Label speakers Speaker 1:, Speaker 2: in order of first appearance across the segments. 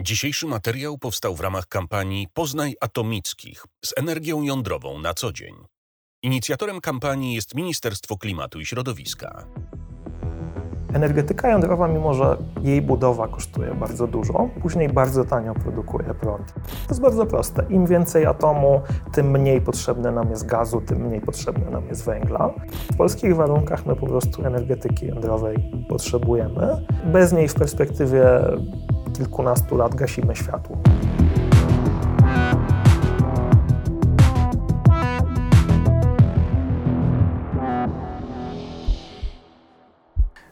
Speaker 1: Dzisiejszy materiał powstał w ramach kampanii Poznaj Atomickich z energią jądrową na co dzień. Inicjatorem kampanii jest Ministerstwo Klimatu i Środowiska.
Speaker 2: Energetyka jądrowa, mimo że jej budowa kosztuje bardzo dużo, później bardzo tanio produkuje prąd. To jest bardzo proste. Im więcej atomu, tym mniej potrzebne nam jest gazu, tym mniej potrzebne nam jest węgla. W polskich warunkach my po prostu energetyki jądrowej potrzebujemy. Bez niej w perspektywie kilkunastu lat gasimy światło.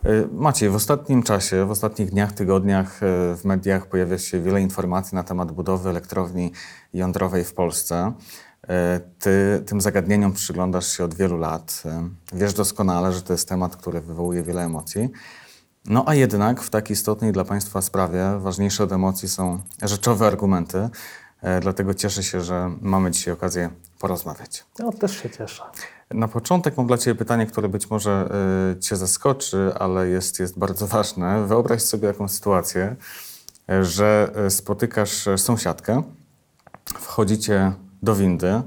Speaker 3: E, Maciej, w ostatnim czasie, w ostatnich dniach, tygodniach e, w mediach pojawia się wiele informacji na temat budowy elektrowni jądrowej w Polsce. E, ty tym zagadnieniom przyglądasz się od wielu lat. Wiesz doskonale, że to jest temat, który wywołuje wiele emocji. No a jednak w tak istotnej dla Państwa sprawie ważniejsze od emocji są rzeczowe argumenty. Dlatego cieszę się, że mamy dzisiaj okazję porozmawiać.
Speaker 2: Ja też się cieszę.
Speaker 3: Na początek mam dla Ciebie pytanie, które być może y, Cię zaskoczy, ale jest, jest bardzo ważne. Wyobraź sobie taką sytuację, że y, spotykasz sąsiadkę, wchodzicie do windy,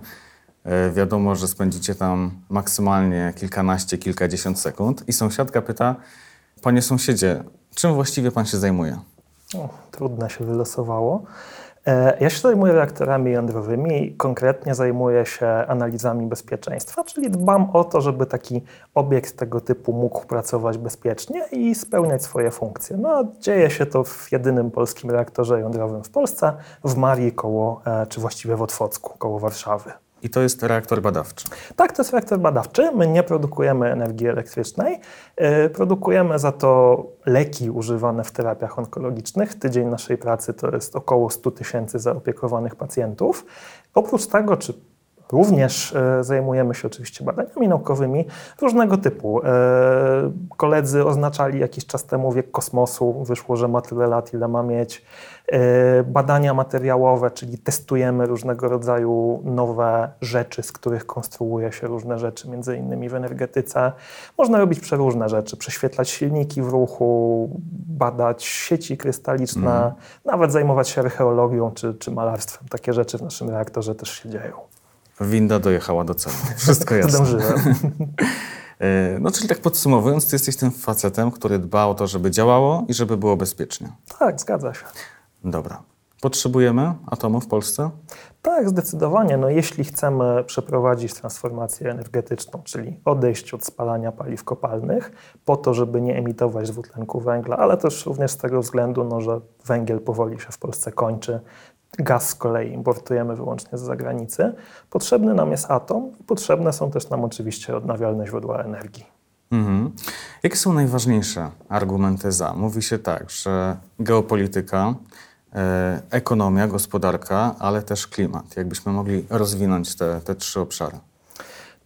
Speaker 3: y, wiadomo, że spędzicie tam maksymalnie kilkanaście, kilkadziesiąt sekund i sąsiadka pyta, Panie sąsiedzie, czym właściwie Pan się zajmuje?
Speaker 2: O, trudne się wylosowało. E, ja się zajmuję reaktorami jądrowymi i konkretnie zajmuję się analizami bezpieczeństwa, czyli dbam o to, żeby taki obiekt tego typu mógł pracować bezpiecznie i spełniać swoje funkcje. No, dzieje się to w jedynym polskim reaktorze jądrowym w Polsce, w Marii koło, e, czy właściwie w Otwocku, koło Warszawy.
Speaker 3: I to jest reaktor badawczy.
Speaker 2: Tak, to jest reaktor badawczy. My nie produkujemy energii elektrycznej. Yy, produkujemy za to leki używane w terapiach onkologicznych. Tydzień naszej pracy to jest około 100 tysięcy zaopiekowanych pacjentów. Oprócz tego, czy Również e, zajmujemy się oczywiście badaniami naukowymi różnego typu. E, koledzy oznaczali jakiś czas temu wiek kosmosu, wyszło, że ma tyle lat, ile ma mieć. E, badania materiałowe, czyli testujemy różnego rodzaju nowe rzeczy, z których konstruuje się różne rzeczy, między innymi w energetyce. Można robić przeróżne rzeczy, prześwietlać silniki w ruchu, badać sieci krystaliczne, mm. nawet zajmować się archeologią czy, czy malarstwem. Takie rzeczy w naszym reaktorze też się dzieją.
Speaker 3: Winda dojechała do celu. Wszystko jasne.
Speaker 2: Zdążyłem.
Speaker 3: E, no, czyli tak podsumowując, ty jesteś tym facetem, który dba o to, żeby działało i żeby było bezpiecznie.
Speaker 2: Tak, zgadza się.
Speaker 3: Dobra. Potrzebujemy atomu w Polsce?
Speaker 2: Tak, zdecydowanie. No, jeśli chcemy przeprowadzić transformację energetyczną, czyli odejść od spalania paliw kopalnych, po to, żeby nie emitować dwutlenku węgla, ale też również z tego względu, no, że węgiel powoli się w Polsce kończy, Gaz z kolei importujemy wyłącznie z zagranicy. Potrzebny nam jest atom potrzebne są też nam oczywiście odnawialne źródła energii. Mhm.
Speaker 3: Jakie są najważniejsze argumenty za? Mówi się tak, że geopolityka, e, ekonomia, gospodarka, ale też klimat. Jakbyśmy mogli rozwinąć te, te trzy obszary?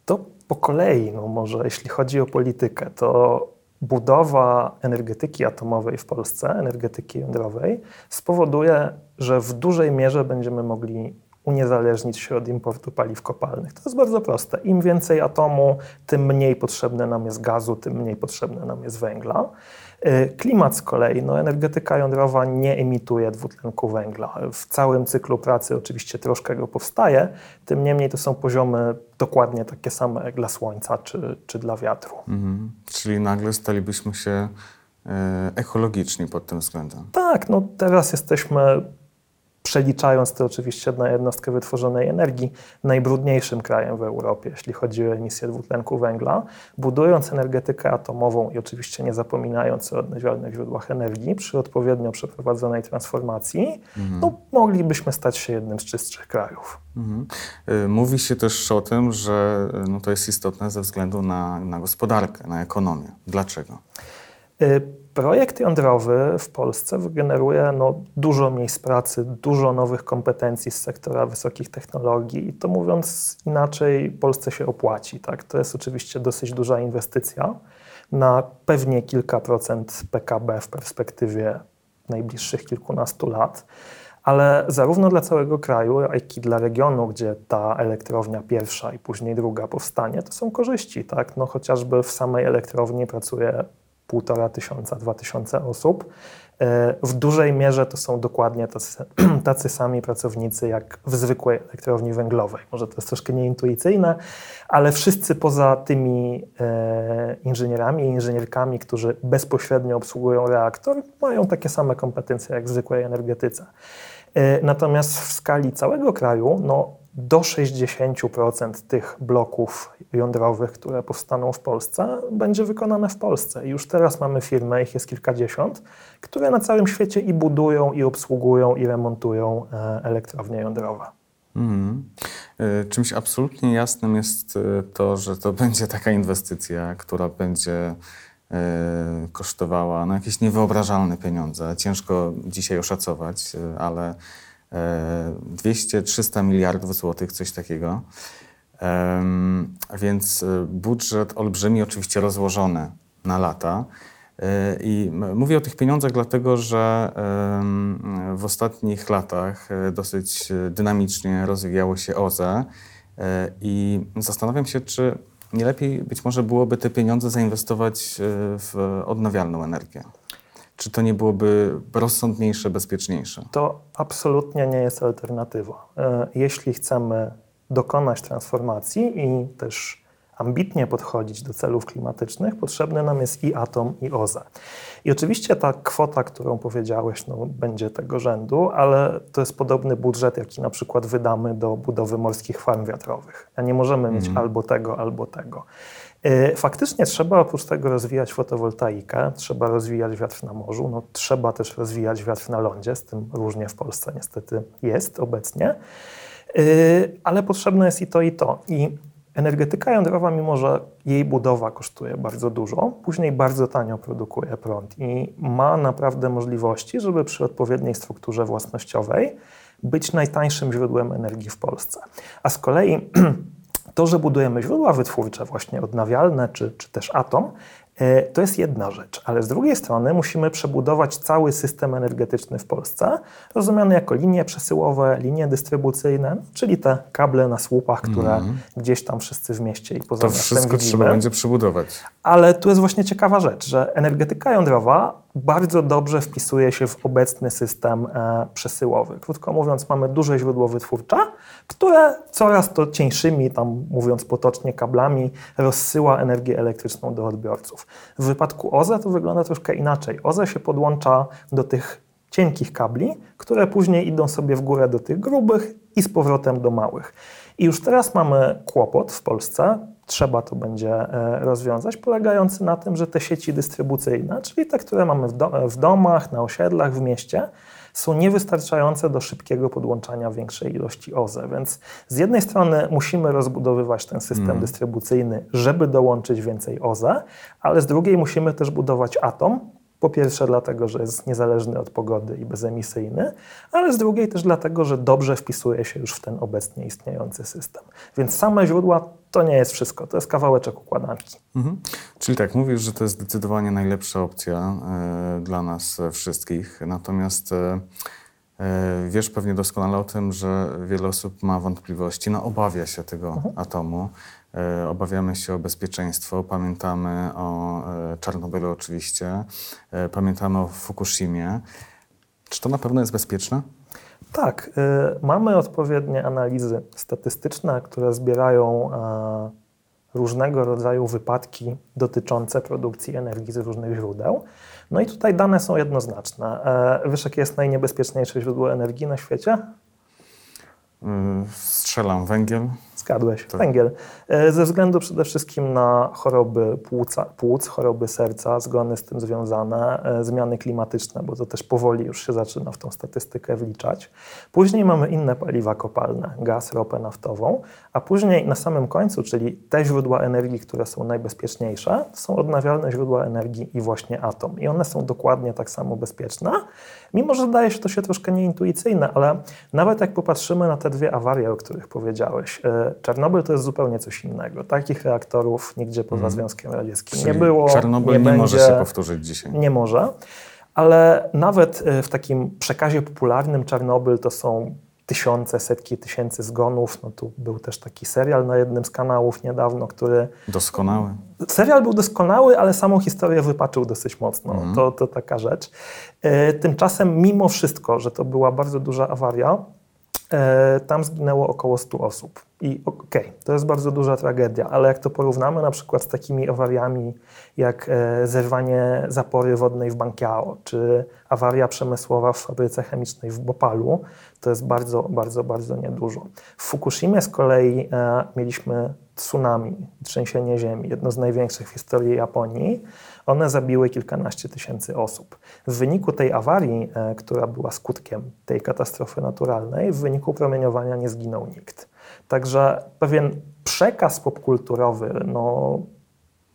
Speaker 2: To po kolei, no może jeśli chodzi o politykę, to budowa energetyki atomowej w Polsce, energetyki jądrowej, spowoduje, że w dużej mierze będziemy mogli uniezależnić się od importu paliw kopalnych. To jest bardzo proste. Im więcej atomu, tym mniej potrzebne nam jest gazu, tym mniej potrzebne nam jest węgla. Y, klimat z kolei, no energetyka jądrowa nie emituje dwutlenku węgla. W całym cyklu pracy oczywiście troszkę go powstaje, tym niemniej to są poziomy dokładnie takie same jak dla słońca czy, czy dla wiatru. Mhm.
Speaker 3: Czyli nagle stalibyśmy się e, ekologiczni pod tym względem.
Speaker 2: Tak, no teraz jesteśmy przeliczając to oczywiście na jednostkę wytworzonej energii, najbrudniejszym krajem w Europie, jeśli chodzi o emisję dwutlenku węgla, budując energetykę atomową i oczywiście nie zapominając o odnawialnych źródłach energii, przy odpowiednio przeprowadzonej transformacji, mhm. no, moglibyśmy stać się jednym z czystszych krajów. Mhm.
Speaker 3: Y, mówi się też o tym, że no, to jest istotne ze względu na, na gospodarkę, na ekonomię. Dlaczego?
Speaker 2: Y, Projekt jądrowy w Polsce wygeneruje no, dużo miejsc pracy, dużo nowych kompetencji z sektora wysokich technologii i to mówiąc inaczej, Polsce się opłaci. Tak? To jest oczywiście dosyć duża inwestycja na pewnie kilka procent PKB w perspektywie najbliższych kilkunastu lat. Ale zarówno dla całego kraju, jak i dla regionu, gdzie ta elektrownia pierwsza i później druga powstanie, to są korzyści. Tak? No, chociażby w samej elektrowni pracuje półtora tysiąca, dwa tysiące osób. w dużej mierze to są dokładnie tacy, tacy, sami pracownicy jak w zwykłej elektrowni węglowej. Może to jest troszkę nieintuicyjne, ale wszyscy poza tymi e, inżynierami i inżynierkami, którzy bezpośrednio obsługują reaktor, mają takie same kompetencje jak w zwykłej energetyce. E, natomiast w skali całego kraju, no, do 60% tych bloków jądrowych, które powstaną w Polsce, będzie wykonane w Polsce. Już teraz mamy firmy, ich jest kilkadziesiąt, które na całym świecie i budują, i obsługują, i remontują e, elektrownie jądrowe. Mm.
Speaker 3: Czymś absolutnie jasnym jest e, to, że to będzie taka inwestycja, która będzie kosztowała no, jakieś niewyobrażalne pieniądze. Ciężko dzisiaj oszacować, ale 200-300 miliardów złotych, coś takiego. Więc e, budżet olbrzymi, oczywiście rozłożony na lata. E, I mówię o tych pieniądzach dlatego, że w ostatnich latach e, dosyć dynamicznie rozwijało się OZE i zastanawiam się, czy nie lepiej być może byłoby te pieniądze zainwestować w odnawialną energię. Czy to nie byłoby rozsądniejsze, bezpieczniejsze?
Speaker 2: To absolutnie nie jest alternatywa. E, jeśli chcemy dokonać transformacji i też ambitnie podchodzić do celów klimatycznych, potrzebny nam jest i atom, i OZE. I oczywiście ta kwota, którą powiedziałeś, no, będzie tego rzędu, ale to jest podobny budżet, jaki na przykład wydamy do budowy morskich farm wiatrowych. A nie możemy mieć mhm. albo tego, albo tego. E, faktycznie trzeba oprócz tego rozwijać fotowoltaikę, trzeba rozwijać wiatr na morzu, no, trzeba też rozwijać wiatr na lądzie, z tym różnie w Polsce niestety jest obecnie, e, ale potrzebne jest i to, i to. I energetyka jądrowa, mimo że jej budowa kosztuje bardzo dużo, później bardzo tanio produkuje prąd i ma naprawdę możliwości, żeby przy odpowiedniej strukturze własnościowej być najtańszym źródłem energii w Polsce. A z kolei To, że budujemy źródła wytwórcze, właśnie odnawialne czy, czy też atom, e, to jest jedna rzecz, ale z drugiej strony musimy przebudować cały system energetyczny w Polsce, rozumiany jako linie przesyłowe, linie dystrybucyjne, czyli te kable na słupach, które mm. gdzieś tam wszyscy w mieście i poza
Speaker 3: To wszystko widzimy. trzeba będzie przebudować.
Speaker 2: Ale tu jest właśnie ciekawa rzecz, że energetyka jądrowa bardzo dobrze wpisuje się w obecny system e, przesyłowy. Krótko mówiąc, mamy duże źródło wytwórcze, które coraz to cieńszymi, tam mówiąc potocznie, kablami rozsyła energię elektryczną do odbiorców. W wypadku OZE to wygląda troszkę inaczej. OZE się podłącza do tych cienkich kabli, które później idą sobie w górę do tych grubych i z powrotem do małych. I już teraz mamy kłopot w Polsce, trzeba to będzie e, rozwiązać, polegający na tym, że te sieci dystrybucyjne, czyli te, które mamy w, w domach, na osiedlach, w mieście, są niewystarczające do szybkiego podłączania większej ilości OZE. Więc z jednej strony musimy rozbudowywać ten system mm. dystrybucyjny, żeby dołączyć więcej OZE, ale z drugiej musimy też budować atom, po pierwsze dlatego, że jest niezależny od pogody i bezemisyjny, ale z drugiej też dlatego, że dobrze wpisuje się już w ten obecnie istniejący system. Więc same źródła to nie jest wszystko, to jest kawałeczek układanki. Mhm.
Speaker 3: Czyli tak, mówisz, że to jest zdecydowanie najlepsza opcja y, dla nas wszystkich, natomiast y, wiesz pewnie doskonale o tym, że wiele osób ma wątpliwości, no obawia się tego mhm. atomu. E, obawiamy się o bezpieczeństwo, pamiętamy o e, Czarnobylu oczywiście, e, pamiętamy o Fukushimie. Czy to na pewno jest bezpieczne?
Speaker 2: Tak, mamy odpowiednie analizy statystyczne, które zbierają różnego rodzaju wypadki dotyczące produkcji energii z różnych źródeł. No i tutaj dane są jednoznaczne. Wiesz, jakie jest najniebezpieczniejsze źródło energii na świecie?
Speaker 3: Strzelam węgiel.
Speaker 2: Zgadłeś, tak. węgiel. E, ze względu przede wszystkim na choroby płuca, płuc, choroby serca, zgony z tym związane, e, zmiany klimatyczne, bo to też powoli już się zaczyna w tą statystykę wliczać. Później mamy inne paliwa kopalne, gaz, ropę naftową, a później na samym końcu, czyli te źródła energii, które są najbezpieczniejsze, są odnawialne źródła energii i właśnie atom. I one są dokładnie tak samo bezpieczne, mimo że daje się to się troszkę nieintuicyjne, ale nawet jak popatrzymy na te dwie awarie, o których powiedziałeś, e, Czarnobyl to jest zupełnie coś innego. Takich reaktorów nigdzie poza mm. Związkiem Radzieckim Czyli nie było.
Speaker 3: Czarnobyl
Speaker 2: nie,
Speaker 3: nie
Speaker 2: będzie,
Speaker 3: może się powtórzyć dzisiaj.
Speaker 2: Nie może, ale nawet e, w takim przekazie popularnym Czarnobyl to są tysiące, setki tysięcy zgonów. No tu był też taki serial na jednym z kanałów niedawno, który...
Speaker 3: Doskonały.
Speaker 2: Serial był doskonały, ale samą historię wypaczył dosyć mocno. Mhm. To, to taka rzecz. E, tymczasem mimo wszystko, że to była bardzo duża awaria, tam zginęło około 100 osób. I okej, okay, to jest bardzo duża tragedia, ale jak to porównamy na przykład z takimi awariami jak e, zerwanie zapory wodnej w Bankiao, czy awaria przemysłowa w fabryce chemicznej w Bopalu, to jest bardzo, bardzo, bardzo niedużo. W Fukushimie z kolei e, mieliśmy tsunami, trzęsienie ziemi, jedno z największych w historii Japonii. One zabiły kilkanaście tysięcy osób. W wyniku tej awarii, e, która była skutkiem tej katastrofy naturalnej, w wyniku promieniowania nie zginął nikt. Także pewien przekaz popkulturowy no,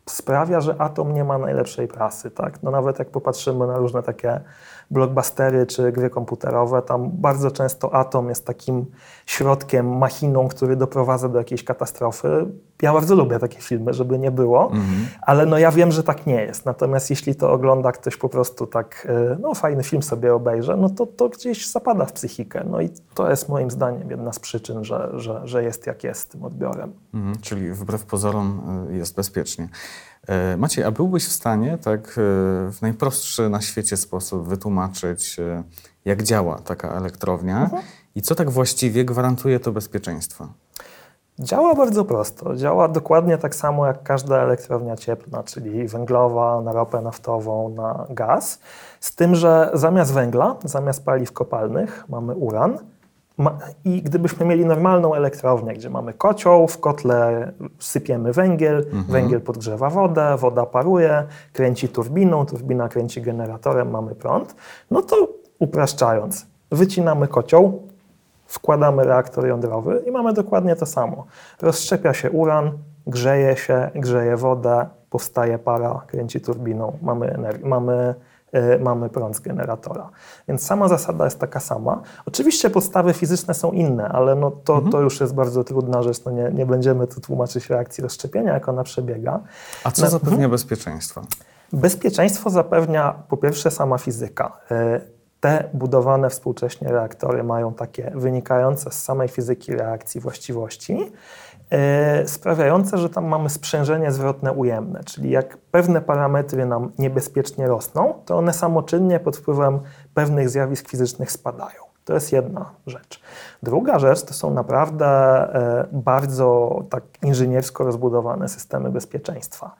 Speaker 2: sprawia, że atom nie ma najlepszej prasy. Tak? No, nawet jak popatrzymy na różne takie blockbustery czy gry komputerowe, tam bardzo często atom jest takim środkiem, machiną, który doprowadza do jakiejś katastrofy. Ja bardzo lubię takie filmy, żeby nie było, mhm. ale no ja wiem, że tak nie jest. Natomiast jeśli to ogląda ktoś po prostu tak, e, no fajny film sobie obejrzy, no to, to gdzieś zapada w psychikę. No i to jest moim zdaniem jedna z przyczyn, że, że, że jest jak jest tym odbiorem.
Speaker 3: Mhm, czyli wbrew pozorom e, jest bezpiecznie. E, Maciej, a byłbyś w stanie tak w najprostszy na świecie sposób wytłumaczyć, jak działa taka elektrownia mhm. i co tak właściwie gwarantuje to bezpieczeństwo?
Speaker 2: Działa bardzo prosto. Działa dokładnie tak samo jak każda elektrownia cieplna, czyli węglowa, na ropę naftową, na gaz. Z tym, że zamiast węgla, zamiast paliw kopalnych mamy uran, i gdybyśmy mieli normalną elektrownię, gdzie mamy kocioł, w kotle sypiemy węgiel, mhm. węgiel podgrzewa wodę, woda paruje, kręci turbiną, turbina kręci generatorem, mamy prąd, no to upraszczając, wycinamy kocioł, wkładamy reaktor jądrowy i mamy dokładnie to samo. Rozszczepia się uran, grzeje się, grzeje wodę, powstaje para, kręci turbiną, mamy, energię, mamy E, mamy prąd z generatora. Więc sama zasada jest taka sama. Oczywiście podstawy fizyczne są inne, ale no to, mhm. to już jest bardzo trudna rzecz. No nie, nie będziemy tu tłumaczyć reakcji rozszczepienia, jak ona przebiega.
Speaker 3: A co zapewnia mhm. bezpieczeństwo?
Speaker 2: Bezpieczeństwo zapewnia po pierwsze sama fizyka. E, te budowane współcześnie reaktory mają takie wynikające z samej fizyki reakcji właściwości, E, sprawiające, że tam mamy sprzężenie zwrotne ujemne, czyli jak pewne parametry nam niebezpiecznie rosną, to one samoczynnie pod wpływem pewnych zjawisk fizycznych spadają. To jest jedna rzecz. Druga rzecz to są naprawdę e, bardzo tak inżyniersko rozbudowane systemy bezpieczeństwa.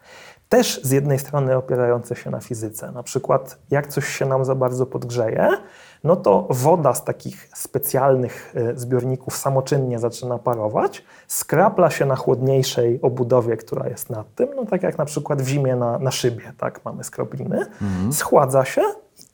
Speaker 2: Też z jednej strony opierające się na fizyce. Na przykład, jak coś się nam za bardzo podgrzeje, no to woda z takich specjalnych e, zbiorników samoczynnie zaczyna parować, skrapla się na chłodniejszej obudowie, która jest nad tym, no tak jak na przykład w zimie na, na szybie, tak, mamy skropliny, mhm. schładza się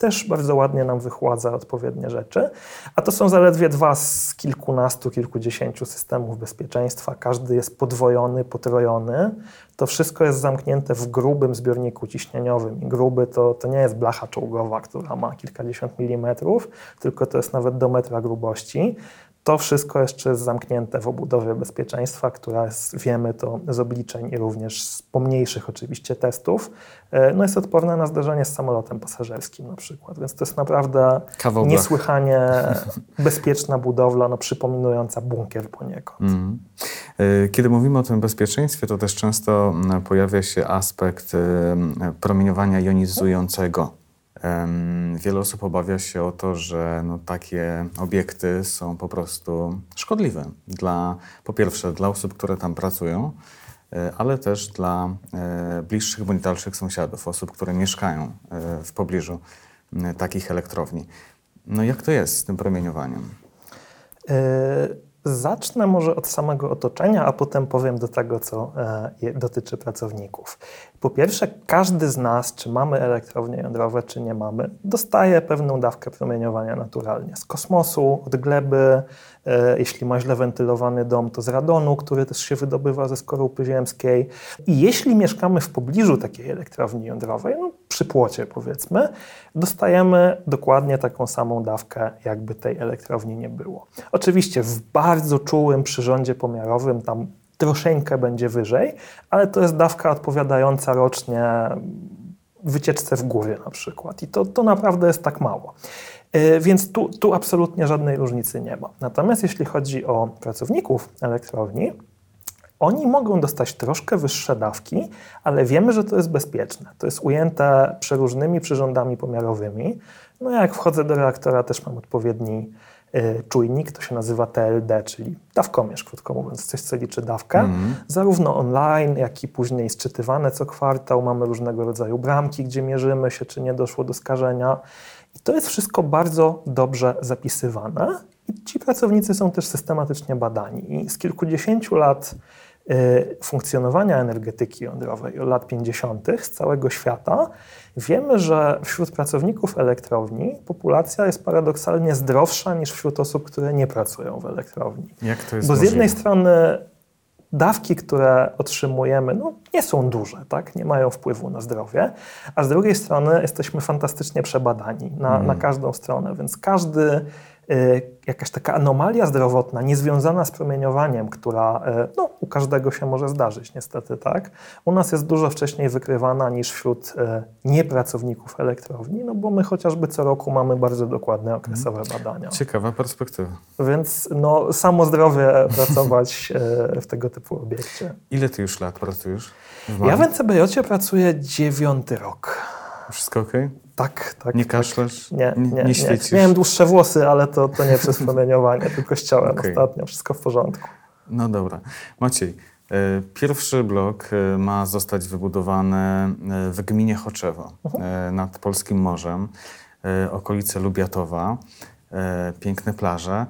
Speaker 2: też bardzo ładnie nam wychładza odpowiednie rzeczy. A to są zaledwie dwa z kilkunastu, kilkudziesięciu systemów bezpieczeństwa. Każdy jest podwojony, potrojony. To wszystko jest zamknięte w grubym zbiorniku ciśnieniowym. I gruby to, to nie jest blacha czołgowa, która ma kilkadziesiąt milimetrów, tylko to jest nawet do metra grubości. To wszystko jeszcze jest zamknięte w obudowie bezpieczeństwa, która jest, wiemy to z obliczeń i również z pomniejszych oczywiście testów, e, no jest odporna na zdarzenie z samolotem pasażerskim na przykład. Więc to jest naprawdę niesłychanie bezpieczna budowla, no przypominająca bunkier poniekąd. Mm.
Speaker 3: Kiedy mówimy o tym bezpieczeństwie, to też często pojawia się aspekt e, promieniowania jonizującego. Wiele osób obawia się o to, że no, takie obiekty są po prostu szkodliwe dla, po pierwsze, dla osób, które tam pracują, e, ale też dla e, bliższych bądź dalszych sąsiadów, osób, które mieszkają e, w pobliżu takich elektrowni. No jak to jest z tym promieniowaniem?
Speaker 2: Zacznę może od samego otoczenia, a potem powiem do tego, co dotyczy pracowników. Po pierwsze, każdy z nas, czy mamy elektrownie jądrowe, czy nie mamy, dostaje pewną dawkę promieniowania naturalnie z kosmosu, od gleby, e, jeśli ma źle wentylowany dom, to z radonu, który też się wydobywa ze skorupy ziemskiej. I jeśli mieszkamy w pobliżu takiej elektrowni jądrowej, no, przy płocie powiedzmy, dostajemy dokładnie taką samą dawkę, jakby tej elektrowni nie było. Oczywiście w bardzo czułym przyrządzie pomiarowym tam troszeczkę będzie wyżej, ale to jest dawka odpowiadająca rocznie wycieczce w góry na przykład. I to, to naprawdę jest tak mało. E, więc tu, tu absolutnie żadnej różnicy nie ma. Natomiast jeśli chodzi o pracowników elektrowni, oni mogą dostać troszkę wyższe dawki, ale wiemy, że to jest bezpieczne. To jest ujęte przeróżnymi przyrządami pomiarowymi. No jak wchodzę do reaktora, też mam odpowiedni czujnik, to się nazywa TLD, czyli dawkomierz, krótko mówiąc, coś, co liczy dawkę. Mm. Zarówno online, jak i później sczytywane co kwartał. Mamy różnego rodzaju bramki, gdzie mierzymy się, czy nie doszło do skażenia. I to jest wszystko bardzo dobrze zapisywane. I ci pracownicy są też systematycznie badani. I z kilkudziesięciu lat Y, funkcjonowania energetyki jądrowej od lat 50. z całego świata, wiemy, że wśród pracowników elektrowni populacja jest paradoksalnie zdrowsza niż wśród osób, które nie pracują w elektrowni.
Speaker 3: Jak to jest
Speaker 2: Bo
Speaker 3: z
Speaker 2: jednej strony dawki, które otrzymujemy, no, nie są duże, tak? nie mają wpływu na zdrowie, a z drugiej strony jesteśmy fantastycznie przebadani na, mm. na każdą stronę, więc każdy Y, jakaś taka anomalia zdrowotna niezwiązana z promieniowaniem, która y, no, u każdego się może zdarzyć niestety, tak? U nas jest dużo wcześniej wykrywana niż wśród y, niepracowników elektrowni, no bo my chociażby co roku mamy bardzo dokładne okresowe mhm. badania.
Speaker 3: Ciekawa perspektywa.
Speaker 2: Więc no, samo zdrowie pracować w tego typu obiekcie.
Speaker 3: Ile ty już lat pracujesz?
Speaker 2: Ja w NCBJ pracuję dziewiąty rok.
Speaker 3: Wszystko ok?
Speaker 2: Tak, tak.
Speaker 3: Nie kaszlasz?
Speaker 2: Nie, nie, nie,
Speaker 3: nie świecisz?
Speaker 2: Miałem dłuższe włosy, ale to, to nie przez promieniowanie, tylko ściąłem okay. ostatnio. Wszystko w porządku.
Speaker 3: No dobra. Maciej, e, pierwszy blok e, ma zostać wybudowany e, w gminie Choczewo mhm. nad Polskim Morzem, okolice Lubiatowa, piękne plaże.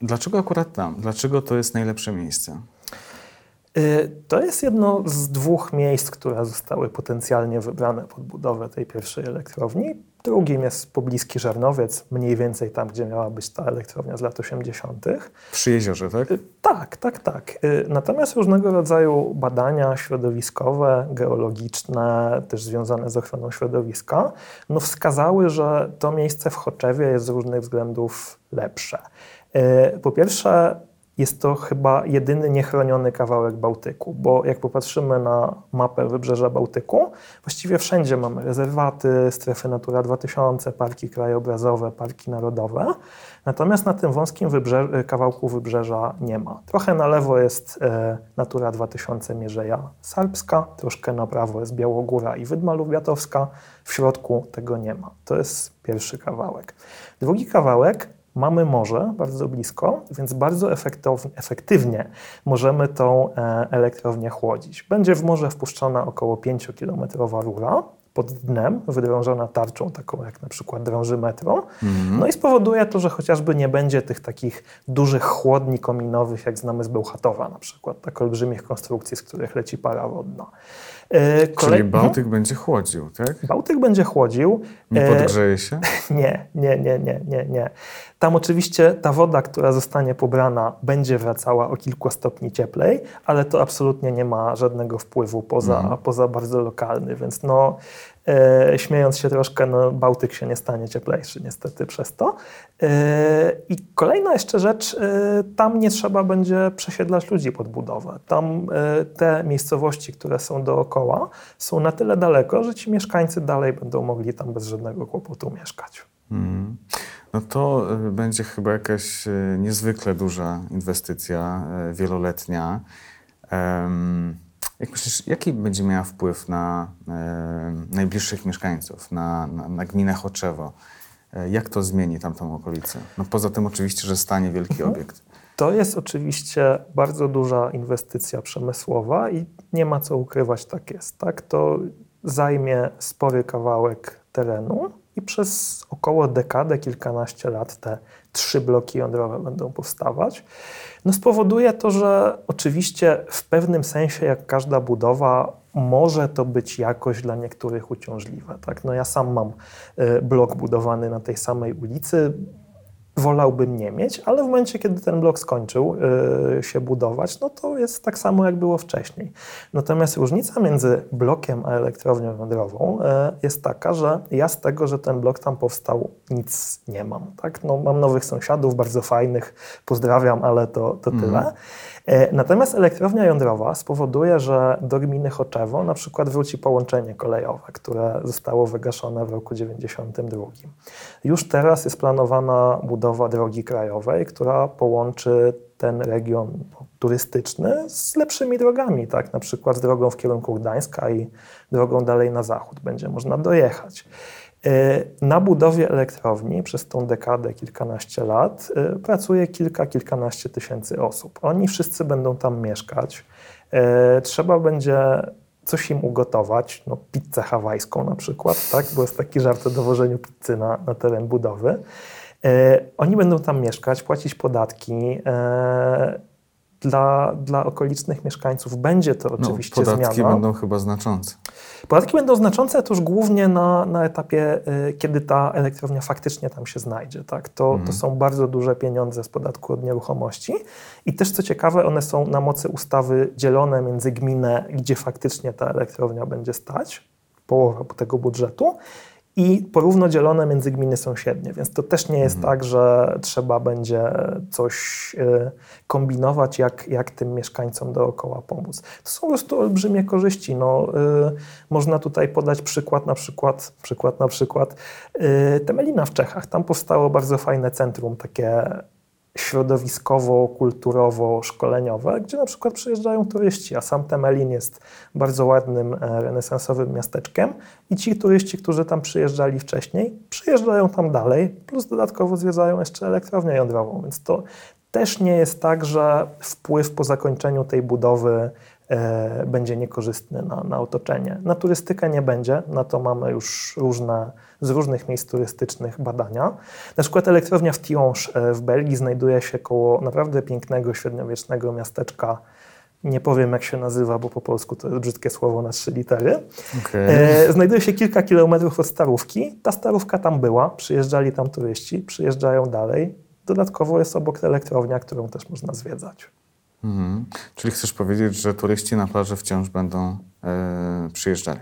Speaker 3: Dlaczego akurat tam? Dlaczego to jest najlepsze miejsce?
Speaker 2: Y, to jest jedno z dwóch miejsc, które zostały potencjalnie wybrane pod budowę tej pierwszej elektrowni. Drugim jest pobliski Żarnowiec, mniej więcej tam, gdzie miała być ta elektrownia z lat 80.
Speaker 3: Przy jeziorze, tak? Y,
Speaker 2: tak, tak, tak. Y, natomiast różnego rodzaju badania środowiskowe, geologiczne, też związane z ochroną środowiska, no wskazały, że to miejsce w Choczewie jest z różnych względów lepsze. Po pierwsze, jest to chyba jedyny niechroniony kawałek Bałtyku, bo jak popatrzymy na mapę wybrzeża Bałtyku, właściwie wszędzie mamy rezerwaty, strefy Natura 2000, parki krajobrazowe, parki narodowe, natomiast na tym wąskim kawałku wybrzeża nie ma. Trochę na lewo jest e, Natura 2000 Mierzeja Sarpska, troszkę na prawo jest Białogóra i Wydma Lubiatowska, w środku tego nie ma. To jest pierwszy kawałek. Drugi kawałek Mamy morze bardzo blisko, więc bardzo efektywnie możemy tą e, elektrownię chłodzić. Będzie w morze wpuszczona około 5-kilometrowa rura pod dnem, wydrążona tarczą, taką jak na przykład drąży metro. Mm. No i spowoduje to, że chociażby nie będzie tych takich dużych chłodni kominowych, jak znamy z Bełchatowa na przykład, tak olbrzymich konstrukcji, z których leci para wodna.
Speaker 3: E, kolej... Czyli Bałtyk będzie chłodził, tak?
Speaker 2: Bałtyk będzie chłodził.
Speaker 3: Nie e, podgrzeje się?
Speaker 2: Nie, nie, nie, nie, nie, nie. Tam oczywiście ta woda, która zostanie pobrana, będzie wracała o kilku stopni cieplej, ale to absolutnie nie ma żadnego wpływu poza, mm. poza bardzo lokalny, więc no E, śmiejąc się troszkę, no, Bałtyk się nie stanie cieplejszy niestety przez to. E, I kolejna jeszcze rzecz, e, tam nie trzeba będzie przesiedlać ludzi pod budowę. Tam te miejscowości, które są dookoła, są na tyle daleko, że ci mieszkańcy dalej będą mogli tam bez żadnego kłopotu mieszkać. Mm.
Speaker 3: No to będzie chyba jakaś niezwykle duża inwestycja wieloletnia. Jak myślisz, jaki będzie miała wpływ na e, najbliższych mieszkańców, na, na, na gminę Choczewo? E, jak to zmieni tamtą okolicę? No poza tym oczywiście, że stanie wielki mhm. obiekt.
Speaker 2: To jest oczywiście bardzo duża inwestycja przemysłowa i nie ma co ukrywać, tak jest. Tak? To zajmie spory kawałek terenu i przez około dekadę, kilkanaście lat te trzy bloki jądrowe będą powstawać no spowoduje to, że oczywiście w pewnym sensie, jak każda budowa, może to być jakoś dla niektórych uciążliwe. Tak? No ja sam mam e, blok budowany na tej samej ulicy. Wolałbym nie mieć, ale w momencie, kiedy ten blok skończył y, się budować, no to jest tak samo, jak było wcześniej. Natomiast różnica między blokiem a elektrownią jądrową y, jest taka, że ja z tego, że ten blok tam powstał, nic nie mam. Tak? No, mam nowych sąsiadów, bardzo fajnych, pozdrawiam, ale to, to tyle. Mhm. E, natomiast elektrownia jądrowa spowoduje, że do gminy Choczewo na przykład wróci połączenie kolejowe, które zostało wygaszone w roku 1992. Już teraz jest planowana budowa drogi krajowej, która połączy ten region turystyczny z lepszymi drogami, tak? na przykład z drogą w kierunku Gdańska i drogą dalej na zachód będzie można dojechać. E, na budowie elektrowni przez tą dekadę, kilkanaście lat e, pracuje kilka, kilkanaście tysięcy osób. Oni wszyscy będą tam mieszkać. E, trzeba będzie coś im ugotować, no pizzę hawajską na przykład, tak? bo jest taki żart o dowożeniu pizzy na, na teren budowy. Oni będą tam mieszkać, płacić podatki dla, dla okolicznych mieszkańców będzie to no, oczywiście
Speaker 3: no, podatki
Speaker 2: zmiana.
Speaker 3: będą chyba znaczące.
Speaker 2: Podatki będą znaczące to już głównie na, na etapie, y, kiedy ta elektrownia faktycznie tam się znajdzie. Tak? To, mhm. to są bardzo duże pieniądze z podatku od nieruchomości i też co ciekawe, one są na mocy ustawy dzielone między gminę, gdzie faktycznie ta elektrownia będzie stać, połowa tego budżetu, i porówno dzielone między gminy sąsiednie, więc to też nie jest mhm. tak, że trzeba będzie coś y, kombinować, jak, jak tym mieszkańcom dookoła pomóc. To są po prostu olbrzymie korzyści. No, y, można tutaj podać przykład, na przykład, przykład, na przykład y, Temelina w Czechach. Tam powstało bardzo fajne centrum, takie środowiskowo-kulturowo-szkoleniowe, gdzie na przykład przyjeżdżają turyści, a sam Temelin jest bardzo ładnym, e, renesansowym miasteczkiem i ci turyści, którzy tam przyjeżdżali wcześniej, przyjeżdżają tam dalej, plus dodatkowo zwiedzają jeszcze elektrownię jądrową, więc to też nie jest tak, że wpływ po zakończeniu tej budowy e, będzie niekorzystny na, na otoczenie. Na turystykę nie będzie, na to mamy już różne z różnych miejsc turystycznych badania. Na przykład elektrownia w Tionge w Belgii znajduje się koło naprawdę pięknego, średniowiecznego miasteczka nie powiem jak się nazywa, bo po polsku to jest brzydkie słowo na trzy litery. Okay. E, znajduje się kilka kilometrów od Starówki. Ta Starówka tam była, przyjeżdżali tam turyści, przyjeżdżają dalej. Dodatkowo jest obok elektrownia, którą też można zwiedzać.
Speaker 3: Mhm. Czyli chcesz powiedzieć, że turyści na plaży wciąż będą e, przyjeżdżali?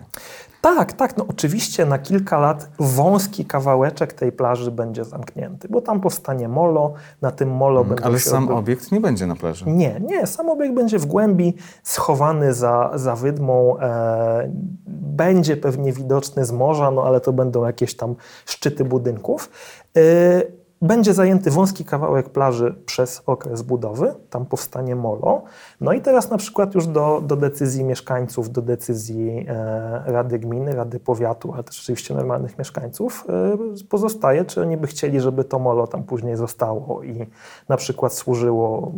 Speaker 2: Tak, tak. No oczywiście na kilka lat wąski kawałeczek tej plaży będzie zamknięty, bo tam powstanie molo, na tym molo hmm,
Speaker 3: Ale sam odbył... obiekt nie będzie na plaży?
Speaker 2: Nie, nie. Sam obiekt będzie w głębi, schowany za, za wydmą. E, będzie pewnie widoczny z morza, no ale to będą jakieś tam szczyty budynków. E, będzie zajęty wąski kawałek plaży przez okres budowy, tam powstanie molo. No i teraz na przykład już do, do decyzji mieszkańców, do decyzji e, Rady Gminy, Rady Powiatu, ale też oczywiście normalnych mieszkańców e, pozostaje, czy oni by chcieli, żeby to molo tam później zostało i na przykład służyło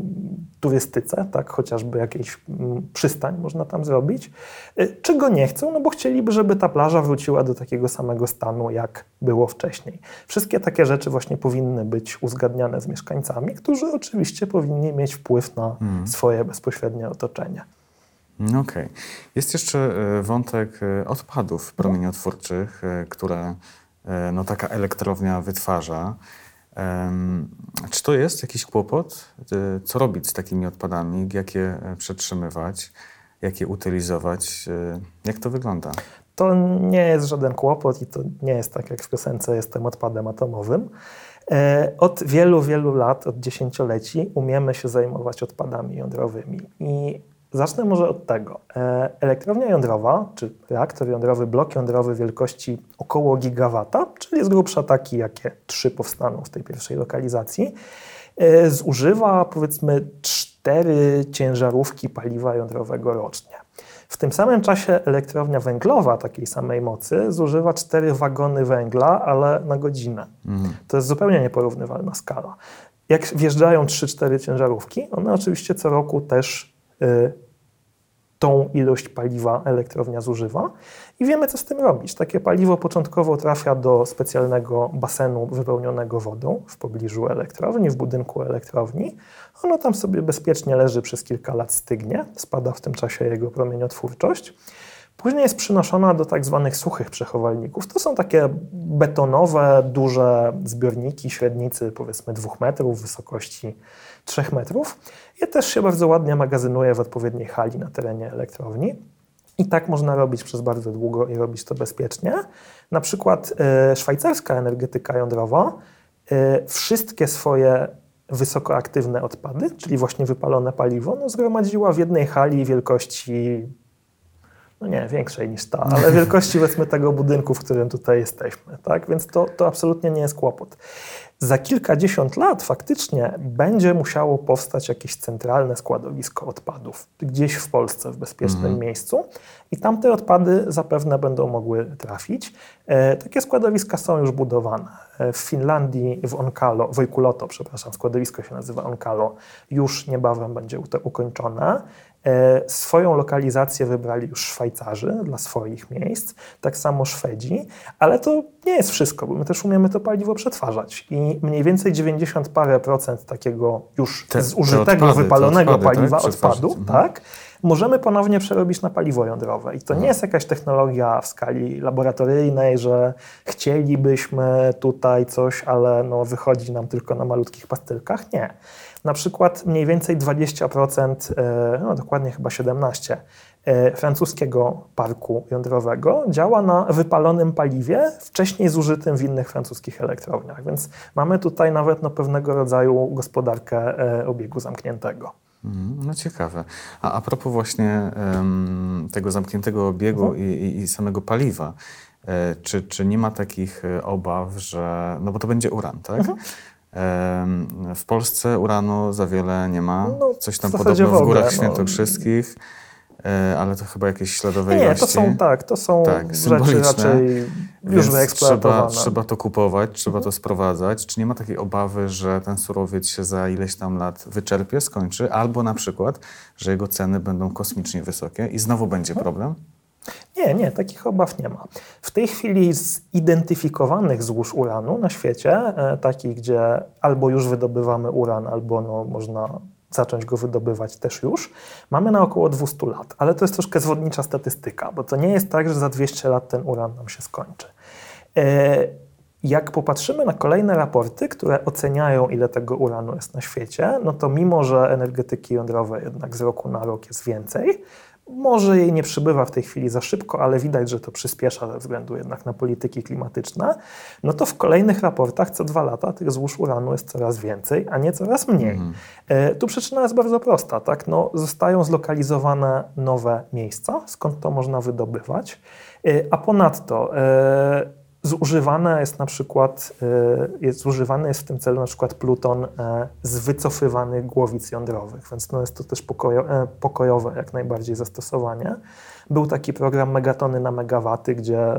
Speaker 2: turystyce, tak, chociażby jakiejś m, przystań można tam zrobić, e, czy go nie chcą, no bo chcieliby, żeby ta plaża wróciła do takiego samego stanu, jak było wcześniej. Wszystkie takie rzeczy właśnie powinny być uzgadniane z mieszkańcami, którzy oczywiście powinni mieć wpływ na hmm. swoje bezpośrednie otoczenie.
Speaker 3: Okej. Okay. Jest jeszcze e, wątek e, odpadów promieniotwórczych, e, które no, taka elektrownia wytwarza. Czy to jest jakiś kłopot? Co robić z takimi odpadami? Jak je przetrzymywać? Jak je utylizować? Jak to wygląda?
Speaker 2: To nie jest żaden kłopot i to nie jest tak jak w piosence jestem odpadem atomowym. E, od wielu, wielu lat, od dziesięcioleci umiemy się zajmować odpadami jądrowymi. I zacznę może od tego. E, elektrownia jądrowa, czy reaktor jądrowy, blok jądrowy wielkości około gigawata, czyli z grubsza taki, jakie trzy powstaną w tej pierwszej lokalizacji, e, zużywa powiedzmy cztery ciężarówki paliwa jądrowego rocznie. W tym samym czasie elektrownia węglowa takiej samej mocy zużywa 4 wagony węgla, ale na godzinę. Mhm. To jest zupełnie nieporównywalna skala. Jak wjeżdżają 3-4 ciężarówki, one oczywiście co roku też y, tą ilość paliwa elektrownia zużywa i wiemy, co z tym robić. Takie paliwo początkowo trafia do specjalnego basenu wypełnionego wodą w pobliżu elektrowni, w budynku elektrowni. Ono tam sobie bezpiecznie leży przez kilka lat, stygnie, spada w tym czasie jego promieniotwórczość. Później jest przynoszona do tak zwanych suchych przechowalników. To są takie betonowe, duże zbiorniki średnicy powiedzmy 2 metrów, wysokości 3 metrów. Je też się bardzo ładnie magazynuje w odpowiedniej hali na terenie elektrowni. I tak można robić przez bardzo długo i robić to bezpiecznie. Na przykład y, szwajcarska energetyka jądrowa y, wszystkie swoje wysokoaktywne odpady, czyli właśnie wypalone paliwo, no, zgromadziła w jednej hali wielkości no nie, większej niż ta, ale wielkości powiedzmy tego budynku, w którym tutaj jesteśmy, tak? Więc to, to absolutnie nie jest kłopot. Za kilkadziesiąt lat faktycznie będzie musiało powstać jakieś centralne składowisko odpadów gdzieś w Polsce, w bezpiecznym mm. miejscu i tam te odpady zapewne będą mogły trafić. E, takie składowiska są już budowane. E, w Finlandii, w Onkalo, Wojkuloto, przepraszam, składowisko się nazywa Onkalo, już niebawem będzie to ukończone. E, swoją lokalizację wybrali już Szwajcarzy dla swoich miejsc, tak samo Szwedzi, ale to nie jest wszystko, bo my też umiemy to paliwo przetwarzać i mniej więcej 90 parę procent takiego już te, zużytego, te odpady, wypalonego odpady, paliwa, tak? odpadu, mhm. tak, możemy ponownie przerobić na paliwo jądrowe. I to nie mhm. jest jakaś technologia w skali laboratoryjnej, że chcielibyśmy tutaj coś, ale no wychodzi nam tylko na malutkich pastylkach. Nie. Na przykład mniej więcej 20%, e, no dokładnie chyba 17%, e, francuskiego parku jądrowego działa na wypalonym paliwie, wcześniej zużytym w innych francuskich elektrowniach. Więc mamy tutaj nawet no, pewnego rodzaju gospodarkę e, obiegu zamkniętego.
Speaker 3: Mhm, no ciekawe. A a propos właśnie um, tego zamkniętego obiegu mhm. i, i, samego paliwa, czy, czy nie ma takich obaw, że. No bo to będzie uran, tak? Mhm. W Polsce uranu za wiele nie ma. No, Coś tam podobno w, Górach no. Świętokrzyskich, e, ale to chyba jakieś śladowe
Speaker 2: nie,
Speaker 3: ilości.
Speaker 2: Nie, to są tak, to są tak, rzeczy raczej już wyeksploatowane.
Speaker 3: Trzeba, trzeba to kupować, trzeba to sprowadzać. Czy nie ma takiej obawy, że ten surowiec się za ileś tam lat wyczerpie, skończy, albo na przykład, że jego ceny będą kosmicznie wysokie i znowu będzie problem?
Speaker 2: Nie, nie, takich obaw nie ma. W tej chwili zidentyfikowanych złóż uranu na świecie, e, takich, gdzie albo już wydobywamy uran, albo no, można zacząć go wydobywać też już, mamy na około 200 lat. Ale to jest troszkę zwodnicza statystyka, bo to nie jest tak, że za 200 lat ten uran nam się skończy. E, jak popatrzymy na kolejne raporty, które oceniają, ile tego uranu jest na świecie, no to mimo, że energetyki jądrowej jednak z roku na rok jest więcej, może jej nie przybywa w tej chwili za szybko, ale widać, że to przyspiesza ze względu jednak na polityki klimatyczne, no to w kolejnych raportach co dwa lata tych złóż uranu jest coraz więcej, a nie coraz mniej. Mhm. E, tu przyczyna jest bardzo prosta, tak? No, zostają zlokalizowane nowe miejsca, skąd to można wydobywać, e, a ponadto Zużywane jest na przykład, y, jest zużywany jest w tym celu na przykład pluton e, z wycofywanych głowic jądrowych, więc no jest to też pokojo, e, pokojowe jak najbardziej zastosowanie. Był taki program Megatony na megawaty, gdzie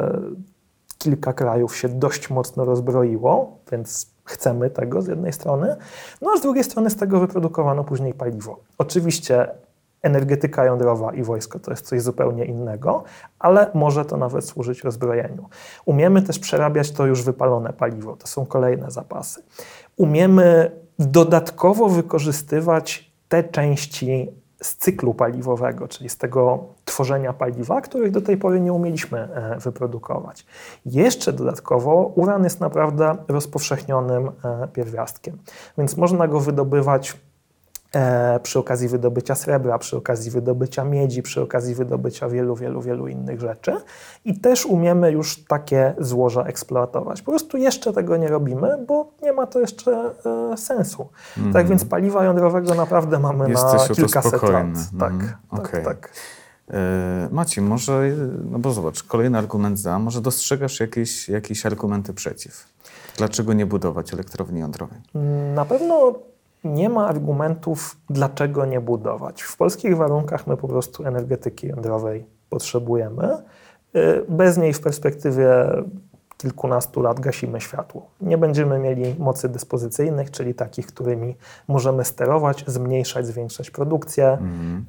Speaker 2: kilka krajów się dość mocno rozbroiło, więc chcemy tego z jednej strony, no a z drugiej strony z tego wyprodukowano później paliwo. Oczywiście energetyka jądrowa i wojsko to jest coś zupełnie innego, ale może to nawet służyć rozbrojeniu. Umiemy też przerabiać to już wypalone paliwo, to są kolejne zapasy. Umiemy dodatkowo wykorzystywać te części z cyklu paliwowego, czyli z tego tworzenia paliwa, których do tej pory nie umieliśmy e, wyprodukować. Jeszcze dodatkowo uran jest naprawdę rozpowszechnionym e, pierwiastkiem, więc można go wydobywać przy okazji wydobycia srebra, przy okazji wydobycia miedzi, przy okazji wydobycia wielu, wielu, wielu innych rzeczy. I też umiemy już takie złoża eksploatować. Po prostu jeszcze tego nie robimy, bo nie ma to jeszcze e, sensu. Mm. Tak więc paliwa jądrowego naprawdę mamy Jesteś na kilkaset lat. Tak, mm. tak, okay. tak.
Speaker 3: E, Maciej, może, no bo zobacz, kolejny argument za, może dostrzegasz jakieś, jakieś argumenty przeciw? Dlaczego nie budować elektrowni jądrowej?
Speaker 2: Na pewno nie ma argumentów, dlaczego nie budować. W polskich warunkach my po prostu energetyki jądrowej potrzebujemy. Y, bez niej w perspektywie kilkunastu lat gasimy światło. Nie będziemy mieli mocy dyspozycyjnych, czyli takich, którymi możemy sterować, zmniejszać, zwiększać produkcję. Mm.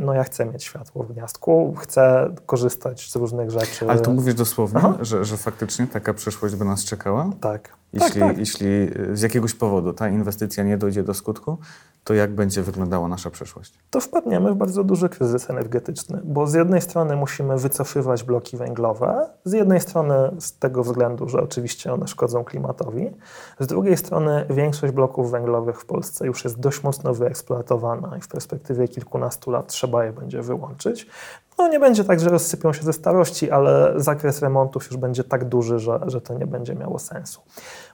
Speaker 2: No ja chcę mieć światło w gniazdku, chcę korzystać z różnych rzeczy.
Speaker 3: Ale to mówisz dosłownie, że, że faktycznie taka przyszłość by nas czekała?
Speaker 2: Tak.
Speaker 3: Jeśli,
Speaker 2: tak, tak.
Speaker 3: jeśli z jakiegoś powodu ta inwestycja nie dojdzie do skutku, to jak będzie wyglądała nasza przyszłość?
Speaker 2: To wpadniemy w bardzo duży kryzys energetyczny, bo z jednej strony musimy wycofywać bloki węglowe, z jednej strony z tego względu, że oczywiście one szkodzą klimatowi, z drugiej strony większość bloków węglowych w Polsce już jest dość mocno wyeksploatowana i w perspektywie kilkunastu lat trzeba je będzie wyłączyć. No nie będzie tak, że rozsypią się ze starości, ale zakres remontów już będzie tak duży, że, że to nie będzie miało sensu.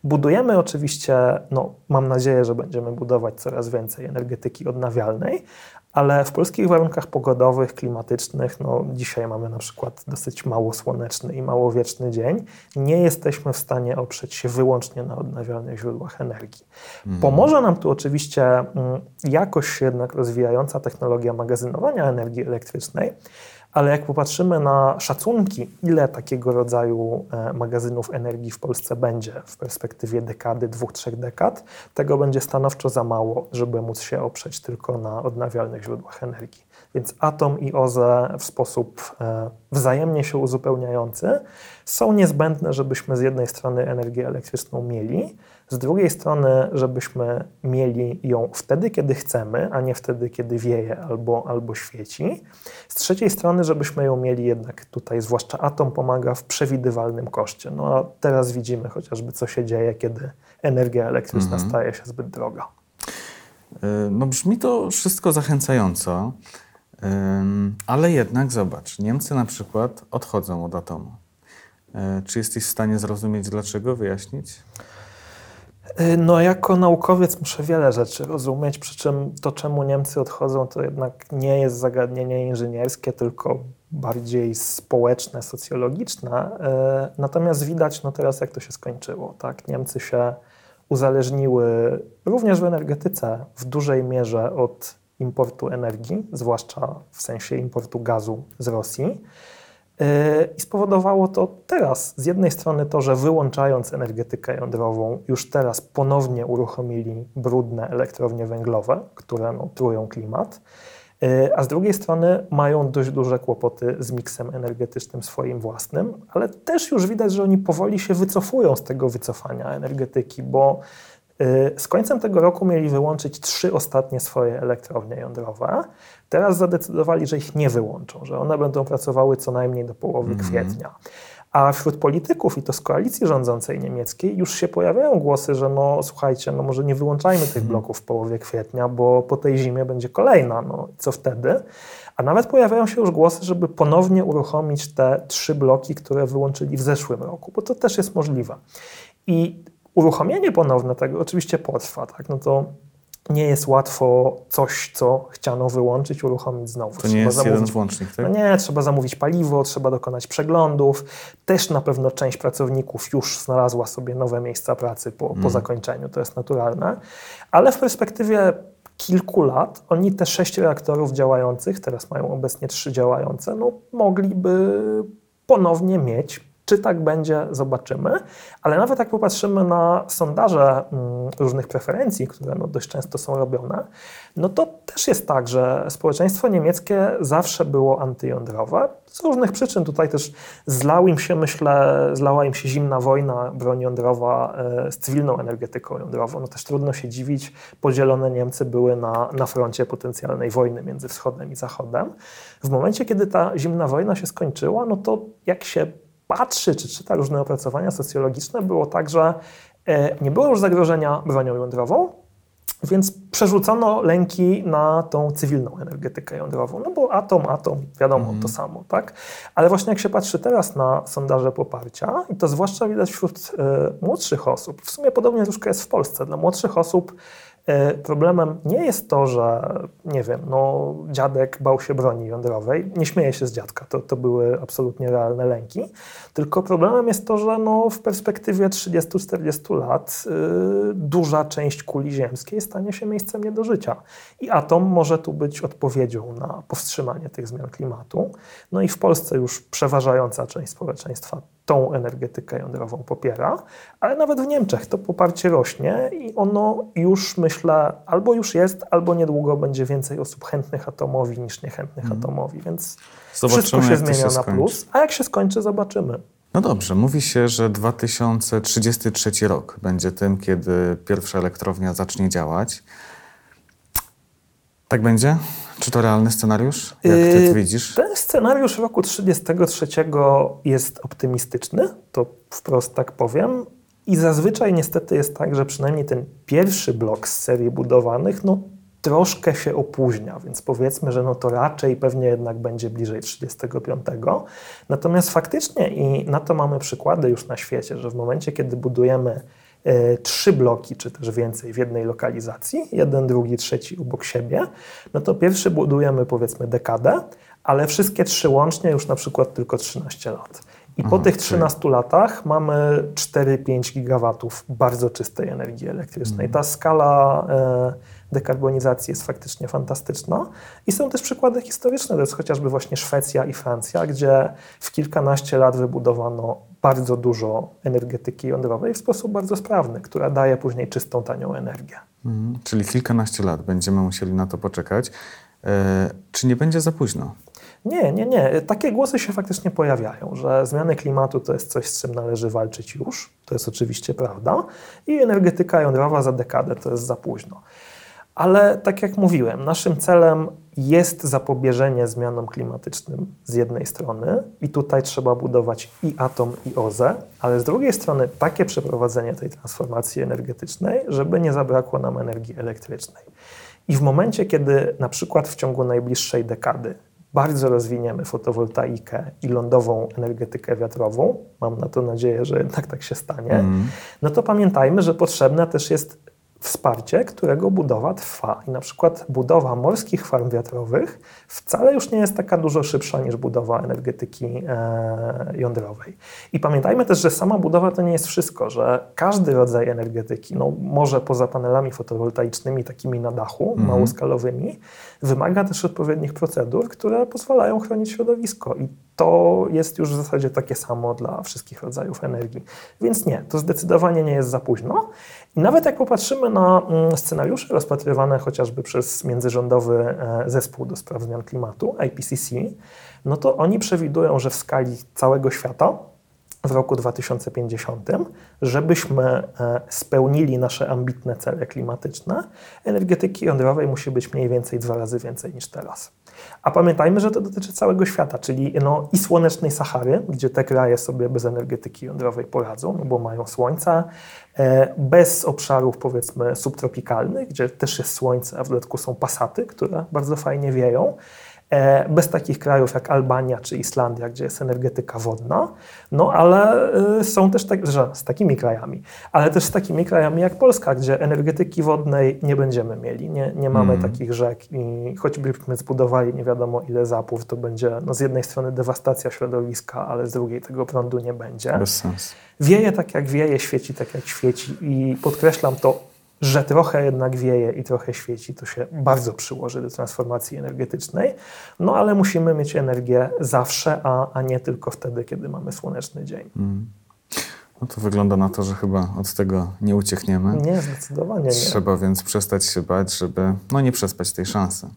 Speaker 2: Budujemy oczywiście, no mam nadzieję, że będziemy budować coraz więcej energetyki odnawialnej, ale w polskich warunkach pogodowych, klimatycznych, no dzisiaj mamy na przykład dosyć mało słoneczny i mało wieczny dzień, nie jesteśmy w stanie oprzeć się wyłącznie na odnawialnych źródłach energii. Mhm. Pomoże nam tu oczywiście mm, jakoś jednak rozwijająca technologia magazynowania energii elektrycznej, ale jak popatrzymy na szacunki, ile takiego rodzaju e, magazynów energii w Polsce będzie w perspektywie dekady, dwóch, trzech dekad, tego będzie stanowczo za mało, żeby móc się oprzeć tylko na odnawialnych źródłach energii. Więc atom i OZE w sposób e, wzajemnie się uzupełniający są niezbędne, żebyśmy z jednej strony energię elektryczną mieli, z drugiej strony, żebyśmy mieli ją wtedy, kiedy chcemy, a nie wtedy, kiedy wieje albo, albo świeci. Z trzeciej strony, żebyśmy ją mieli jednak tutaj, zwłaszcza atom pomaga w przewidywalnym koszcie. No a teraz widzimy chociażby, co się dzieje, kiedy energia elektryczna mhm. staje się zbyt droga.
Speaker 3: E, no brzmi to wszystko zachęcająco, ale jednak zobacz, Niemcy na przykład odchodzą od atomu. E, czy jesteś w stanie zrozumieć dlaczego, wyjaśnić?
Speaker 2: Y, no, jako naukowiec muszę wiele rzeczy rozumieć, przy czym to, czemu Niemcy odchodzą, to jednak nie jest zagadnienie inżynierskie, tylko bardziej społeczne, socjologiczne. Y, natomiast widać no teraz, jak to się skończyło. Tak? Niemcy się uzależniły również w energetyce w dużej mierze od importu energii, zwłaszcza w sensie importu gazu z Rosji. I spowodowało to teraz z jednej strony to, że wyłączając energetykę jądrową, już teraz ponownie uruchomili brudne elektrownie węglowe, które no, trują klimat, a z drugiej strony mają dość duże kłopoty z miksem energetycznym swoim własnym, ale też już widać, że oni powoli się wycofują z tego wycofania energetyki, bo z końcem tego roku mieli wyłączyć trzy ostatnie swoje elektrownie jądrowe. Teraz zadecydowali, że ich nie wyłączą, że one będą pracowały co najmniej do połowy mm -hmm. kwietnia. A wśród polityków i to z koalicji rządzącej niemieckiej już się pojawiają głosy, że no słuchajcie, no może nie wyłączajmy tych mhm. bloków w połowie kwietnia, bo po tej zimie będzie kolejna, no co wtedy? A nawet pojawiają się już głosy, żeby ponownie uruchomić te trzy bloki, które wyłączyli w zeszłym roku, bo to też jest możliwe. I Uruchomienie ponowne tego oczywiście potrwa, tak? No to nie jest łatwo coś, co chciano wyłączyć, uruchomić znowu.
Speaker 3: To nie trzeba jest zamówić, jeden włącznik, tak?
Speaker 2: No nie, trzeba zamówić paliwo, trzeba dokonać przeglądów. Też na pewno część pracowników już znalazła sobie nowe miejsca pracy po, mm. po zakończeniu, to jest naturalne. Ale w perspektywie kilku lat oni te sześć reaktorów działających, teraz mają obecnie trzy działające, no mogliby ponownie mieć czy tak będzie, zobaczymy. Ale nawet jak popatrzymy na sondaże mm, różnych preferencji, które no dość często są robione, no to też jest tak, że społeczeństwo niemieckie zawsze było antyjądrowe. Z różnych przyczyn tutaj też zlał im się, myślę, zlała im się zimna wojna, broń jądrowa e, z cywilną energetyką jądrową. No też trudno się dziwić, podzielone Niemcy były na, na froncie potencjalnej wojny między wschodem i zachodem. W momencie, kiedy ta zimna wojna się skończyła, no to jak się patrzy czy czyta różne opracowania socjologiczne, było tak, że e, nie było już zagrożenia bronią jądrową, więc przerzucono lęki na tą cywilną energetykę jądrową, no bo atom, atom, wiadomo, mm. to samo, tak? Ale właśnie jak się patrzy teraz na sondaże poparcia, i to zwłaszcza widać wśród y, młodszych osób, w sumie podobnie troszkę jest w Polsce, dla młodszych osób problemem nie jest to, że nie wiem, no, dziadek bał się broni jądrowej. Nie śmieję się z dziadka, to, to były absolutnie realne lęki. Tylko problemem jest to, że no, w perspektywie 30-40 lat yy, duża część kuli ziemskiej stanie się miejscem nie do życia. I atom może tu być odpowiedzią na powstrzymanie tych zmian klimatu. No i w Polsce już przeważająca część społeczeństwa tą energetykę jądrową popiera, ale nawet w Niemczech to poparcie rośnie i ono już, myślę, albo już jest, albo niedługo będzie więcej osób chętnych atomowi niż niechętnych mm. atomowi, więc Zobaczymy, wszystko się zmienia się na plus, a jak się skończy, zobaczymy.
Speaker 3: No dobrze, mówi się, że 2033 rok będzie tym, kiedy pierwsza elektrownia zacznie działać. Tak będzie? Czy to realny scenariusz? Jak ty
Speaker 2: Yy,
Speaker 3: to widzisz?
Speaker 2: Ten scenariusz roku 33 jest optymistyczny, to wprost tak powiem. I zazwyczaj niestety jest tak, że przynajmniej ten pierwszy blok z serii budowanych, no troszkę się opóźnia, więc powiedzmy, że no to raczej pewnie jednak będzie bliżej 35. Natomiast faktycznie i na to mamy przykłady już na świecie, że w momencie, kiedy budujemy trzy bloki, czy też więcej w jednej lokalizacji, jeden, drugi, trzeci obok siebie, no to pierwszy budujemy powiedzmy dekadę, ale wszystkie trzy łącznie już na przykład tylko 13 lat. I po
Speaker 3: Aha,
Speaker 2: tych
Speaker 3: czyli-
Speaker 2: 13 latach mamy 4-5 gigawatów bardzo czystej energii elektrycznej. Ta skala e, dekarbonizacji jest faktycznie fantastyczna. I są też przykłady historyczne, to jest chociażby właśnie Szwecja i Francja, gdzie w kilkanaście lat wybudowano bardzo dużo energetyki jądrowej w sposób bardzo sprawny, która daje później czystą, tanią energię.
Speaker 3: Mhm, Czyli kilkanaście lat będziemy musieli na to poczekać. E, czy nie będzie za późno?
Speaker 2: Nie, nie, nie. Takie głosy się faktycznie pojawiają, że zmiany klimatu to jest coś, z czym należy walczyć już. To jest oczywiście prawda. I energetyka jądrowa za dekadę to jest za późno. Ale tak jak mówiłem, naszym celem jest zapobieżenie zmianom klimatycznym z jednej strony i tutaj trzeba budować i atom, i OZE, ale z drugiej strony takie przeprowadzenie tej transformacji energetycznej, żeby nie zabrakło nam energii elektrycznej. I w momencie, kiedy na przykład w ciągu najbliższej dekady bardzo rozwiniemy fotowoltaikę i lądową energetykę wiatrową, mam na to nadzieję, że jednak tak się stanie,
Speaker 3: Mhm.
Speaker 2: no to pamiętajmy, że potrzebne też jest wsparcie, którego budowa trwa. I na przykład budowa morskich farm wiatrowych wcale już nie jest taka dużo szybsza niż budowa energetyki e, jądrowej. I pamiętajmy też, że sama budowa to nie jest wszystko, że każdy rodzaj energetyki, no może poza panelami fotowoltaicznymi takimi na dachu,
Speaker 3: Mhm.
Speaker 2: małoskalowymi, wymaga też odpowiednich procedur, które pozwalają chronić środowisko. I to jest już w zasadzie takie samo dla wszystkich rodzajów energii. Więc nie, to zdecydowanie nie jest za późno. I nawet jak popatrzymy na mm, scenariusze rozpatrywane chociażby przez międzyrządowy e, zespół do spraw zmian klimatu, IPCC, no to oni przewidują, że w skali całego świata w roku 2050, żebyśmy e, spełnili nasze ambitne cele klimatyczne, energetyki jądrowej musi być mniej więcej dwa razy więcej niż teraz. A pamiętajmy, że to dotyczy całego świata, czyli no, i słonecznej Sahary, gdzie te kraje sobie bez energetyki jądrowej poradzą, no bo mają słońce, e, bez obszarów powiedzmy subtropikalnych, gdzie też jest słońce, a w dodatku są pasaty, które bardzo fajnie wieją. E, bez takich krajów jak Albania czy Islandia, gdzie jest energetyka wodna, no ale y, są też tak, że z takimi krajami, ale też z takimi krajami jak Polska, gdzie energetyki wodnej nie będziemy mieli, nie, nie mamy
Speaker 3: Mm.
Speaker 2: takich rzek i choćbyśmy zbudowali nie wiadomo ile zapłów, to będzie no, z jednej strony dewastacja środowiska, ale z drugiej tego prądu nie będzie.
Speaker 3: Bez sensu.
Speaker 2: Wieje tak jak wieje, świeci tak jak świeci i podkreślam to, że trochę jednak wieje i trochę świeci, to się bardzo przyłoży do transformacji energetycznej, no ale musimy mieć energię zawsze, a, a nie tylko wtedy, kiedy mamy słoneczny dzień.
Speaker 3: Mm. No to wygląda na to, że chyba od tego nie uciekniemy.
Speaker 2: Nie, zdecydowanie nie.
Speaker 3: Trzeba więc przestać się bać, żeby no nie przespać tej szansy,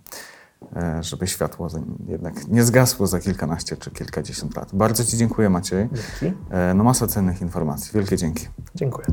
Speaker 3: e, żeby światło jednak nie zgasło za kilkanaście czy kilkadziesiąt lat. Bardzo Ci dziękuję Maciej.
Speaker 2: Dzięki.
Speaker 3: E, No masa cennych informacji. Wielkie dzięki.
Speaker 2: Dziękuję.